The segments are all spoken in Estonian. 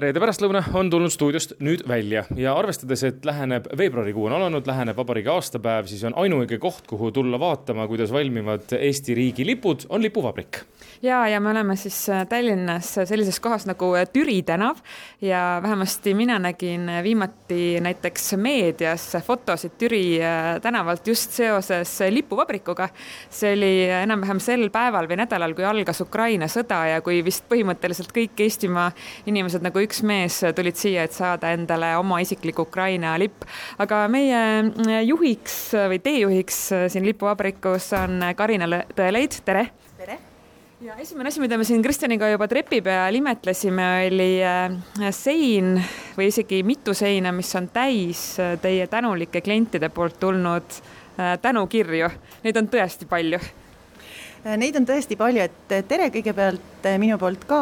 reede pärastlõuna on tulnud stuudiost nüüd välja ja arvestades, et läheneb veebruarikuu on alanud, läheneb vabariigi aastapäev, siis on ainuõige koht, kuhu tulla vaatama, kuidas valmivad Eesti riigi lipud, on lipuvabrik ja, ja me oleme siis äh, Tallinnas sellises kohas nagu äh, Türi tänav ja vähemasti mina nägin viimati näiteks meedias fotosid Türi äh, tänavalt just seoses lipuvabrikuga. see oli enam-vähem sel päeval või nädalal, kui algas Ukraina sõda ja kui vist põhimõtteliselt kõik Eestimaa inimesed nagu üks mees tulid siia, et saada endale oma isiklik Ukraina lipp. aga meie juhiks või teejuhiks siin lipuvabrikus on Karina Tõeleid, tere! tere! ja esimene asi, mida me siin Kristjaniga juba trepi peal imetlesime, oli äh, sein või isegi mitu seina, mis on täis äh, teie tänulike klientide poolt tulnud äh, tänukirju. Neid on tõesti palju Neid on tõesti palju, et tere kõigepealt minu poolt ka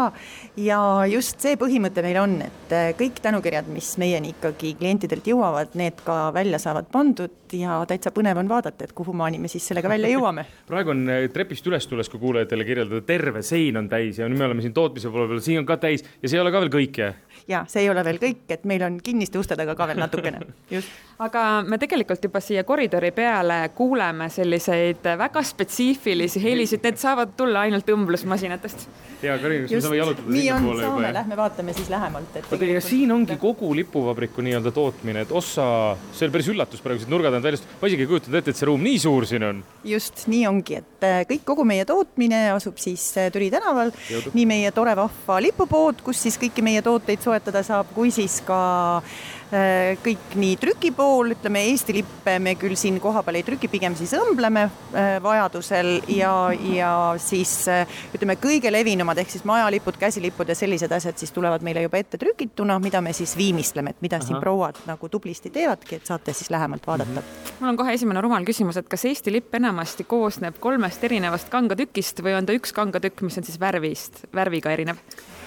ja just see põhimõte meil on, et kõik tänukirjad, mis meieni ikkagi klientidelt jõuavad, need ka välja saavad pandud ja täitsa põnev on vaadata, et kuhumaani me siis sellega välja jõuame praegu on eh, trepist üles tulles, kui kuulajatele kirjeldada, terve sein on täis ja nüüd me oleme siin tootmise poole peal, siin on ka täis ja see ei ole ka veel kõik, jah? ja see ei ole veel kõik, et meil on kinniste uste taga ka veel natukene, just. aga me tegelikult juba siia koridori peale kuuleme selliseid väga spetsiifilisi helisid, need saavad tulla ainult õmblusmasinatest. Ja Karin, kas me saame jalutada sinnapoole juba? saame, lähme vaatame siis lähemalt, et. oota, ja siin ongi kogu lipuvabriku nii-öelda tootmine, et ossa, see oli päris üllatus praegu, siit nurga tagant väljast, ma isegi ei kujutanud ette, et see ruum nii suur siin on. just, nii ongi, et äh, kõik, kogu meie tootmine asub siis äh, Türi tänaval, nii meie tore vahva lipupood, kus siis kõiki meie tooteid soetada saab, kui siis ka Äh, kõik nii trükipool, ütleme Eesti lippe me küll siin kohapeal ei trüki, pigem siis õmbleme vajadusel ja, ja siis ütleme, kõige levinumad ehk siis majalipud, käsilipud ja sellised asjad siis tulevad meile juba ette trükituna, mida me siis viimistleme, et mida Aha. siin prouad nagu tublisti teevadki, et saate siis lähemalt vaadata mm. -hmm. mul on kohe esimene rumal küsimus, et kas Eesti lipp enamasti koosneb kolmest erinevast kangatükist või on ta üks kangatükk, mis on siis värvist, värviga erinev?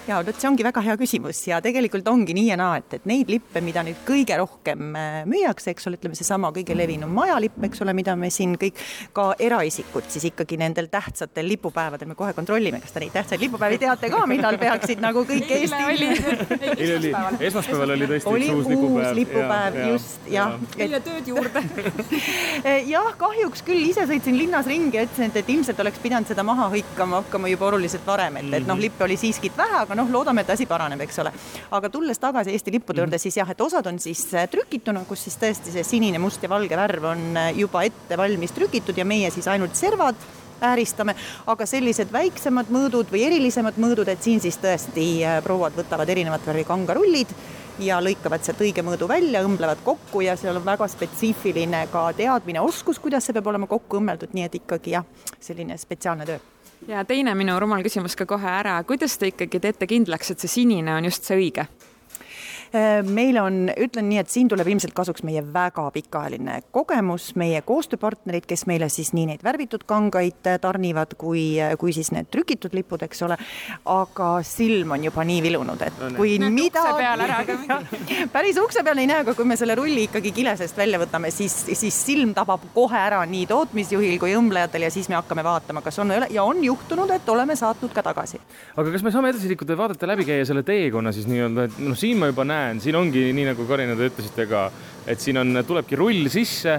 Ja vot see ongi väga hea küsimus ja tegelikult ongi nii ja naa, et, et neid lippe, mida nüüd kõige rohkem äh, müüakse, eks ole, ütleme seesama kõige levinum majalipp, eks ole, mida me siin kõik ka eraisikud siis ikkagi nendel tähtsatel lipupäevadel me kohe kontrollime, kas te neid tähtsaid lipupäevi teate ka, millal peaksid nagu kõik Eesti. eile oli, esmaspäeval oli tõesti oli uus lipupäev. lipupäev, ja, just, jah. eile tööd juurde jah, kahjuks küll ise sõitsin linnas ringi ja ütlesin, et, et ilmselt oleks pidanud seda maha hõikama hakkama juba oluliselt varem, et, et noh, mhm. lippe oli siiski vähe, aga noh, loodame, et asi paraneb, eks ole. aga tulles tagasi Eesti lippude juurde, siis jah, et osad on siis äh, trükituna, kus siis tõesti see sinine, must ja valge värv on äh, juba ette valmis trükitud ja meie siis ainult servad ääristame, aga sellised väiksemad mõõdud või erilisemad mõõdud, et siin siis tõesti äh, prouad võtavad erinevat värvi kangarullid ja lõikavad sealt õige mõõdu välja, õmblevad kokku ja seal on väga spetsiifiline ka teadmine, oskus, kuidas see peab olema kokku õmmeldud, nii et ikkagi jah, selline spetsiaalne töö ja teine minu rumal küsimus ka kohe ära, kuidas te ikkagi teete kindlaks, et see sinine on just see õige? Äh, meil on, ütlen nii, et siin tuleb ilmselt kasuks meie väga pikaajaline kogemus, meie koostööpartnerid, kes meile siis nii neid värvitud kangaid tarnivad, kui, kui siis need trükitud lipud, eks ole. aga silm on juba nii vilunud, et no, kui Näed midagi, päris ukse peal ei näe, aga kui me selle rulli ikkagi kilesest välja võtame, siis, siis silm tabab kohe ära nii tootmisjuhil kui õmblejatel ja siis me hakkame vaatama, kas on ja on juhtunud, et oleme saatnud ka tagasi. aga kas me saame edasi liikuda ja vaadata läbi käia selle teekonna siis nii-öelda, et noh, siin ma juba näen näen, siin ongi nii nagu Karina, te ütlesite ka, et siin on, tulebki rull sisse,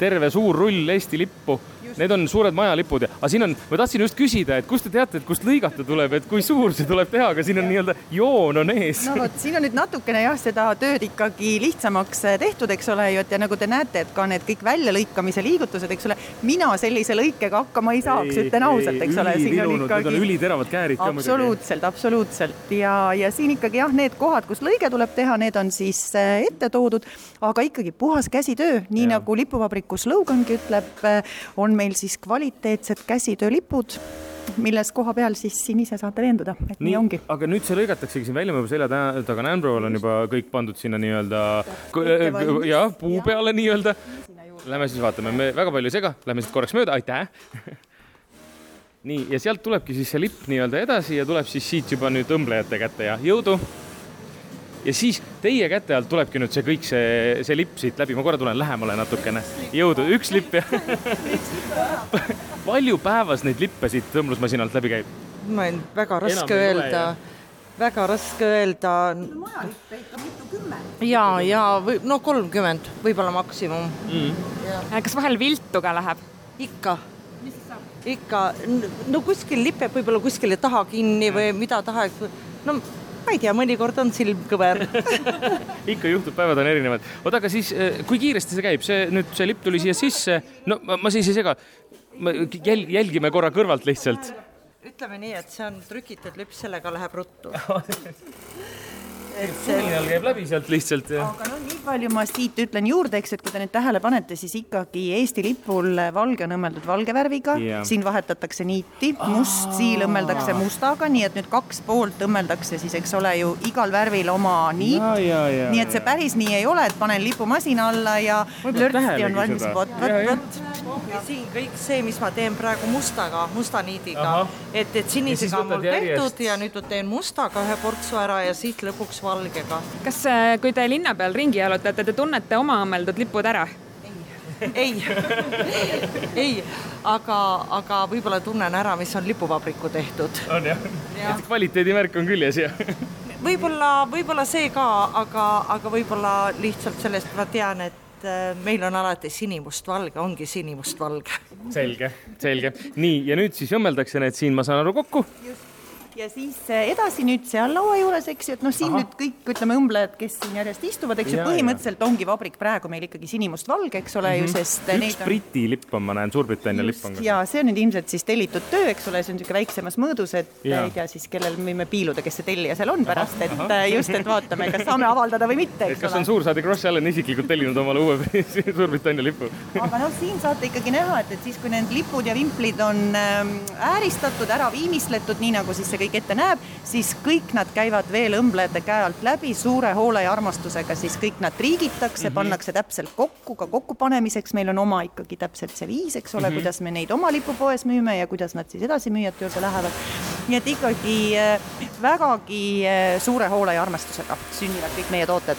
terve suur rull Eesti lippu need on suured majalipud ja, aga siin on, ma tahtsin just küsida, et kust te teate, et kust lõigata tuleb, et kui suur see tuleb teha, aga siin on nii-öelda joon on ees. no vot, siin on nüüd natukene jah, seda tööd ikkagi lihtsamaks eh, tehtud, eks ole ju, et ja nagu te näete, et ka need kõik väljalõikamise liigutused, eks ole, mina sellise lõikega hakkama ei saaks, ütlen ausalt, eks ole. Ikkagi... Üliteravad käärid ka muidugi. absoluutselt, absoluutselt ja, ja siin ikkagi jah, need kohad, kus lõige tuleb teha, need on siis eh, ette toodud, aga ikkagi puhas käsitöö, nii ja. nagu lipuvabriku slogangi ütleb, eh, on meil meil siis kvaliteetsed käsitöölipud milles koha peal siis siin ise saate veenduda, et nii, nii ongi. aga nüüd see lõigataksegi siin välja, mu selja taga Nanbrol on juba kõik pandud sinna nii-öelda jah, puu peale nii-öelda. Lähme siis vaatame, me väga palju ei sega, lähme siit korraks mööda, aitäh! Nii, ja sealt tulebki siis see lipp nii-öelda edasi ja tuleb siis siit juba nüüd õmblejate kätte ja jõudu ja siis teie käte alt tulebki nüüd see kõik see, see lipp siit läbi, ma korra tulen lähemale natukene. jõudu, üks lipp ja palju päevas neid lippe siit tõmblusmasinalt läbi käib? ma olen väga raske Enam öelda. väga raske öelda. majalippe ikka mitukümmend. ja, ja või no kolmkümmend võib-olla maksimum mm.. kas vahel viltu ka läheb? ikka. ikka, no kuskil lipeb võib-olla kuskile taha kinni või mida tahes. no ma ei tea, mõnikord on silm kõver. Ikka juhtub, päevad on erinevad. oota, aga siis eh, kui kiiresti see käib, see nüüd see lipp tuli siia sisse, no ma, ma siis ei sega. jälg-, jälgime korra kõrvalt lihtsalt. Ütleme nii, et see on trükitud lipp, sellega läheb ruttu et see suminal käib läbi sealt lihtsalt ja. aga no nii palju ma siit ütlen juurde, eks, et kui te nüüd tähele panete, siis ikkagi Eesti lipul valge on õmmeldud valge värviga. Yeah., siin vahetatakse niiti, must siil õmmeldakse mustaga, nii et nüüd kaks poolt õmmeldakse siis, eks ole ju, igal värvil oma niit. nii et see päris nii ei ole, et panen lipumasina alla ja lörtsti on valmis, vot, vot, vot. siin kõik see, mis ma teen praegu mustaga, musta niidiga, et, et sinisega on mul tehtud ja nüüd teen mustaga ühe portsu ära ja siit lõpuks valgega. kas, äh, kui te linna peal ringi jalutate, te tunnete oma õmmeldud lipud ära? ei, ei, aga, aga võib-olla tunnen ära, mis on lipuvabriku tehtud. on jah ja.? kvaliteedimärk on küljes ja võib-olla, võib-olla see ka, aga, aga võib-olla lihtsalt sellest ma tean, et äh, meil on alati sinimustvalge, ongi sinimustvalge. selge, selge. nii, ja nüüd siis õmmeldakse need siin, ma saan aru, kokku. just ja siis eh, edasi nüüd seal laua juures, eks ju, et noh, siin Aha. nüüd kõik, ütleme, õmblejad, kes siin järjest istuvad, eks ju, põhimõtteliselt ja. ongi vabrik praegu meil ikkagi sinimustvalge, eks ole mm, -hmm. ju, sest üks neid on... Briti lipp on, ma näen, Suurbritannia lipp on ka. ja see on nüüd ilmselt siis tellitud töö, eks ole, see on niisugune väiksemas mõõdus, et ja. ei tea siis, kellel võime piiluda, kes see tellija seal on pärast, et aha. Eh, just, et vaatame, kas saame avaldada või mitte, eks kas ole. kas on suursaadik Ross Allan isiklikult tellinud omale uue Suurbritannia lipu? aga noh, siin saate ikkagi näha, et, et siis, kui need lipud ja vimplid on ähm, ääristatud, ära viimistletud, nii nagu siis see kõik ette näeb, siis kõik nad käivad veel õmblejate käe alt läbi suure hoole ja armastusega, siis kõik nad triigitakse mm, -hmm. pannakse täpselt kokku, ka kokkupanemiseks meil on oma ikkagi täpselt see viis, eks ole mm, -hmm. kuidas me neid oma lipupoes müüme ja kuidas nad siis edasi müüjate juurde lähevad. nii et ikkagi äh, vägagi äh, suure hoole ja armastusega sünnivad kõik meie tooted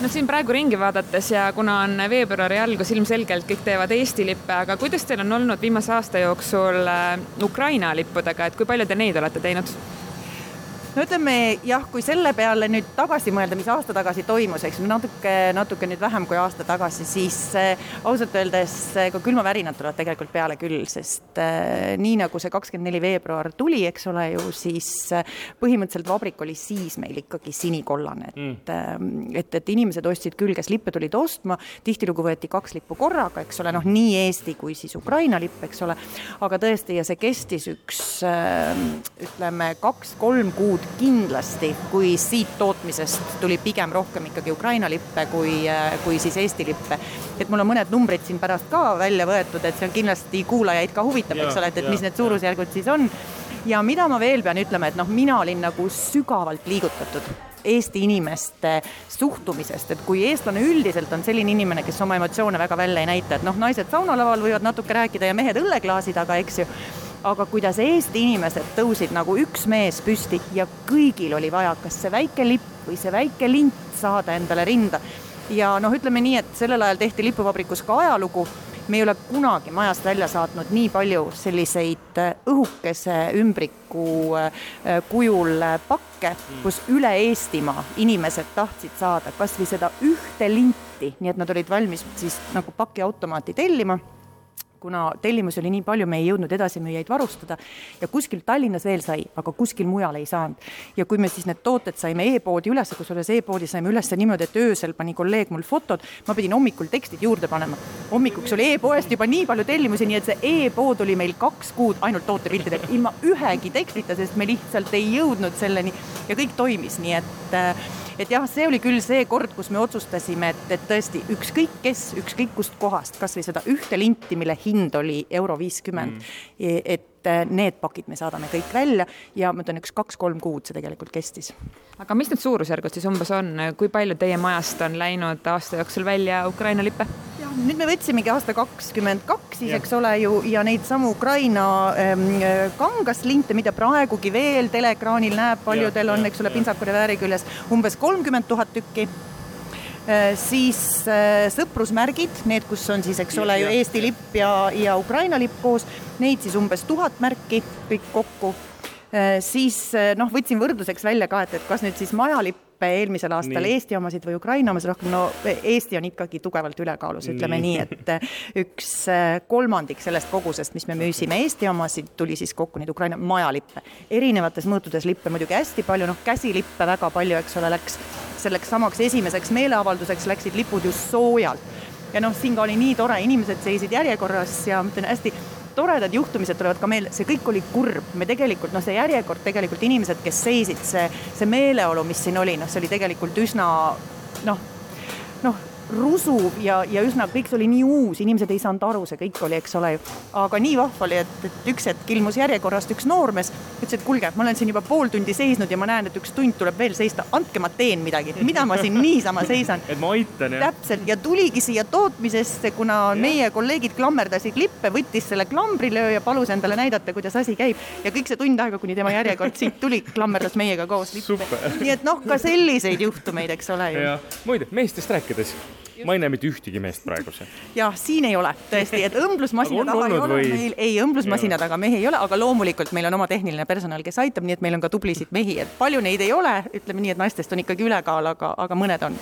no siin praegu ringi vaadates ja kuna on veebruari algus, ilmselgelt kõik teevad Eesti lippe, aga kuidas teil on olnud viimase aasta jooksul äh, Ukraina lippudega, et kui palju te neid olete teinud? No ütleme jah, kui selle peale nüüd tagasi mõelda, mis aasta tagasi toimus, eks natuke, natuke nüüd vähem kui aasta tagasi, siis äh, ausalt öeldes äh, ka külmavärinad tulevad tegelikult peale küll, sest äh, nii nagu see kakskümmend neli veebruar tuli, eks ole ju, siis äh, põhimõtteliselt vabrik oli siis meil ikkagi sinikollane, et mm., äh, et, et inimesed ostsid küll, kes lippe tulid ostma, tihtilugu võeti kaks lippu korraga, eks ole, noh, nii Eesti kui siis Ukraina lipp, eks ole, aga tõesti, ja see kestis üks äh, ütleme, kaks-kolm kuud kuud kindlasti, kui siit tootmisest tuli pigem rohkem ikkagi Ukraina lippe kui, kui siis Eesti lippe. et mul on mõned numbrid siin pärast ka välja võetud, et see on kindlasti kuulajaid ka huvitab, eks ole, et, et mis need suurusjärgud siis on. ja mida ma veel pean ütlema, et noh, mina olin nagu sügavalt liigutatud Eesti inimeste suhtumisest, et kui eestlane üldiselt on selline inimene, kes oma emotsioone väga välja ei näita, et noh, naised saunalaval võivad natuke rääkida ja mehed õlleklaasi taga, eks ju aga kuidas Eesti inimesed tõusid nagu üks mees püsti ja kõigil oli vaja kas see väike lipp või see väike lint saada endale rinda. ja noh, ütleme nii, et sellel ajal tehti lipuvabrikus ka ajalugu, me ei ole kunagi majast välja saatnud nii palju selliseid äh, õhukese ümbriku äh, kujul äh, pakke, kus üle Eestimaa inimesed tahtsid saada kas või seda ühte linti, nii et nad olid valmis siis nagu pakiautomaati tellima kuna tellimusi oli nii palju, me ei jõudnud edasimüüjaid varustada ja kuskil Tallinnas veel sai, aga kuskil mujal ei saanud. ja kui me siis need tooted saime e-poodi üles, kusjuures e-poodi saime üles niimoodi, et öösel pani kolleeg mul fotod, ma pidin hommikul tekstid juurde panema. hommikuks oli e-poest juba nii palju tellimusi, nii et see e-pood oli meil kaks kuud ainult tootepiltidel, ilma ühegi tekstita, sest me lihtsalt ei jõudnud selleni ja kõik toimis, nii et äh, et jah, see oli küll see kord, kus me otsustasime, et, et tõesti ükskõik kes, ükskõik kust kohast, kasvõi seda ühte linti, mille hind oli euro viiskümmend mm., et äh, need pakid me saadame kõik välja ja ma ütlen, üks kaks-kolm kuud see tegelikult kestis. aga mis need suurusjärgud siis umbes on, kui palju teie majast on läinud aasta jooksul välja Ukraina lippe? Nüüd me võtsimegi aasta kakskümmend kaks siis, eks ole ju, ja neid samu Ukraina ähm, kangaslinte, mida praegugi veel teleekraanil näeb, paljudel on, eks ole, pintsaku revääri küljes umbes kolmkümmend tuhat tükki. Äh,. siis äh, sõprusmärgid, need, kus on siis, eks ole ju Eesti lipp ja, ja Ukraina lipp koos, neid siis umbes tuhat märki kõik kokku. Siis noh, võtsin võrdluseks välja ka, et, et kas nüüd siis majalipp eelmisel aastal nii. Eesti omasid või Ukraina omasid rohkem, no Eesti on ikkagi tugevalt ülekaalus, ütleme nii, nii, et üks kolmandik sellest kogusest, mis me müüsime Eesti omasid, tuli siis kokku neid Ukraina majalippe. erinevates mõõtudes lippe muidugi hästi palju, noh, käsilippe väga palju, eks ole, läks selleks samaks esimeseks meeleavalduseks läksid lipud just soojalt. ja noh, siin ka oli nii tore, inimesed seisid järjekorras ja ma ütlen hästi toredad juhtumised tulevad ka meelde, see kõik oli kurb, me tegelikult noh, see järjekord tegelikult inimesed, kes seisid, see, see meeleolu, mis siin oli, noh, see oli tegelikult üsna noh, noh, rusuv ja, ja üsna kõik see oli nii uus, inimesed ei saanud aru, see kõik oli, eks ole ju. aga nii vahva oli, et, et üks hetk ilmus järjekorrast üks noormees, ütles, et kuulge, ma olen siin juba pool tundi seisnud ja ma näen, et üks tund tuleb veel seista, andke, ma teen midagi, mida ma siin niisama seisan. et ma aitan, jah. täpselt ja tuligi siia tootmisesse, kuna ja. meie kolleegid klammerdasid lippe, võttis selle klambrilöö ja palus endale näidata, kuidas asi käib ja kõik see tund aega, kuni tema järjekord siit tuli, klammerdas meiega koos lippe. nii et noh, ka selliseid juhtumeid, eks ole ju. muide, meestest rääkides ma ei näe mitte ühtegi meest praegu siin. jah, siin ei ole tõesti, et õmblusmasina taga ei ole või... meil, ei õmblusmasina taga mehi ei ole, aga loomulikult meil on oma tehniline personal, kes aitab, nii et meil on ka tublisid mehi, et palju neid ei ole, ütleme nii, et naistest on ikkagi ülekaal, aga, aga mõned on